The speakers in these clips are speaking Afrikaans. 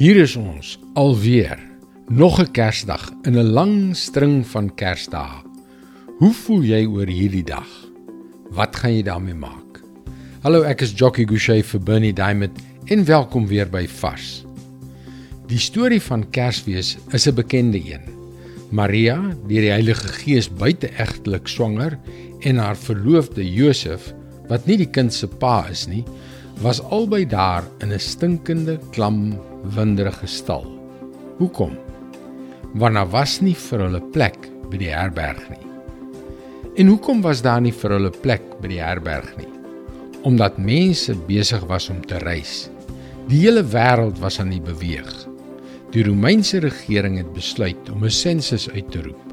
Hier is ons alweer. Nog 'n Kersdag in 'n lang string van Kersdae. Hoe voel jy oor hierdie dag? Wat gaan jy daarmee maak? Hallo, ek is Jockey Gouchee vir Bernie Diamond en welkom weer by Vars. Die storie van Kersfees is 'n bekende een. Maria, deur die Heilige Gees buiteegtelik swanger en haar verloofde Josef, wat nie die kind se pa is nie, was albei daar in 'n stinkende, klam, winderige stal. Hoekom? Want daar was nie vir hulle plek by die herberg nie. En hoekom was daar nie vir hulle plek by die herberg nie? Omdat mense besig was om te reis. Die hele wêreld was aan die beweeg. Die Romeinse regering het besluit om 'n sensus uit te roep.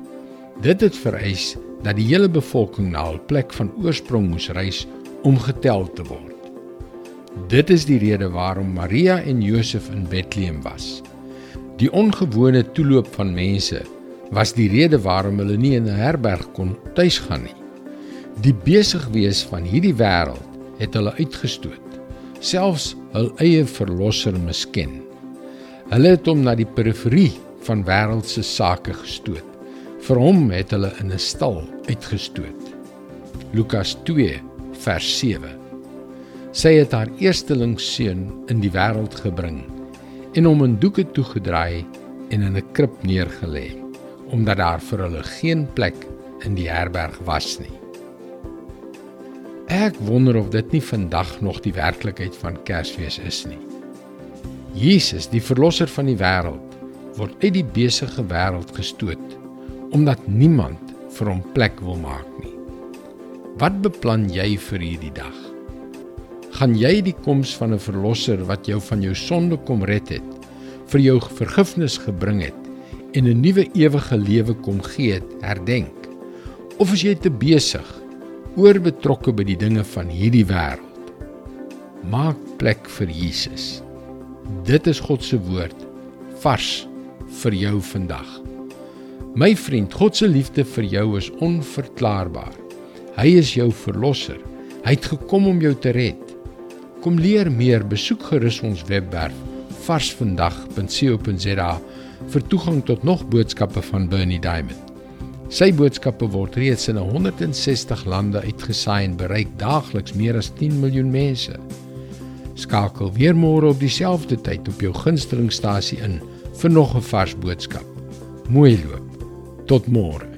Dit het vereis dat die hele bevolking na hul plek van oorsprong moes reis om getel te word. Dit is die rede waarom Maria en Josef in Bethlehem was. Die ongewone toeloop van mense was die rede waarom hulle nie in 'n herberg kon tuisgaan nie. Die besig wees van hierdie wêreld het hulle uitgestoot, selfs hul eie verlosser misken. Hulle het hom na die periferie van wêreldse sake gestoot. Vir hom het hulle in 'n stal uitgestoot. Lukas 2 vers 7 Sy het haar eersteling seun in die wêreld gebring en hom in doeke toegedraai en in 'n krib neergelê omdat daar vir hulle geen plek in die herberg was nie. Ek wonder of dit nie vandag nog die werklikheid van Kersfees is nie. Jesus, die verlosser van die wêreld, word uit die besige wêreld gestoot omdat niemand vir hom plek wil maak nie. Wat beplan jy vir hierdie dag? Gaan jy die koms van 'n verlosser wat jou van jou sonde kom red het, vir jou vergifnis gebring het en 'n nuwe ewige lewe kom gee het, herdenk? Of is jy te besig oorbetrokke by die dinge van hierdie wêreld? Maak plek vir Jesus. Dit is God se woord vars vir jou vandag. My vriend, God se liefde vir jou is onverklaarbaar. Hy is jou verlosser. Hy het gekom om jou te red. Kom leer meer, besoek gerus ons webwerf varsvandag.co.za vir toegang tot nog boodskappe van Bernie Diamond. Sy boodskappe word reeds in 160 lande uitgesaai en bereik daagliks meer as 10 miljoen mense. Skakel weer môre op dieselfde tyd op jou gunstelingstasie in vir nog 'n vars boodskap. Mooi loop. Tot môre.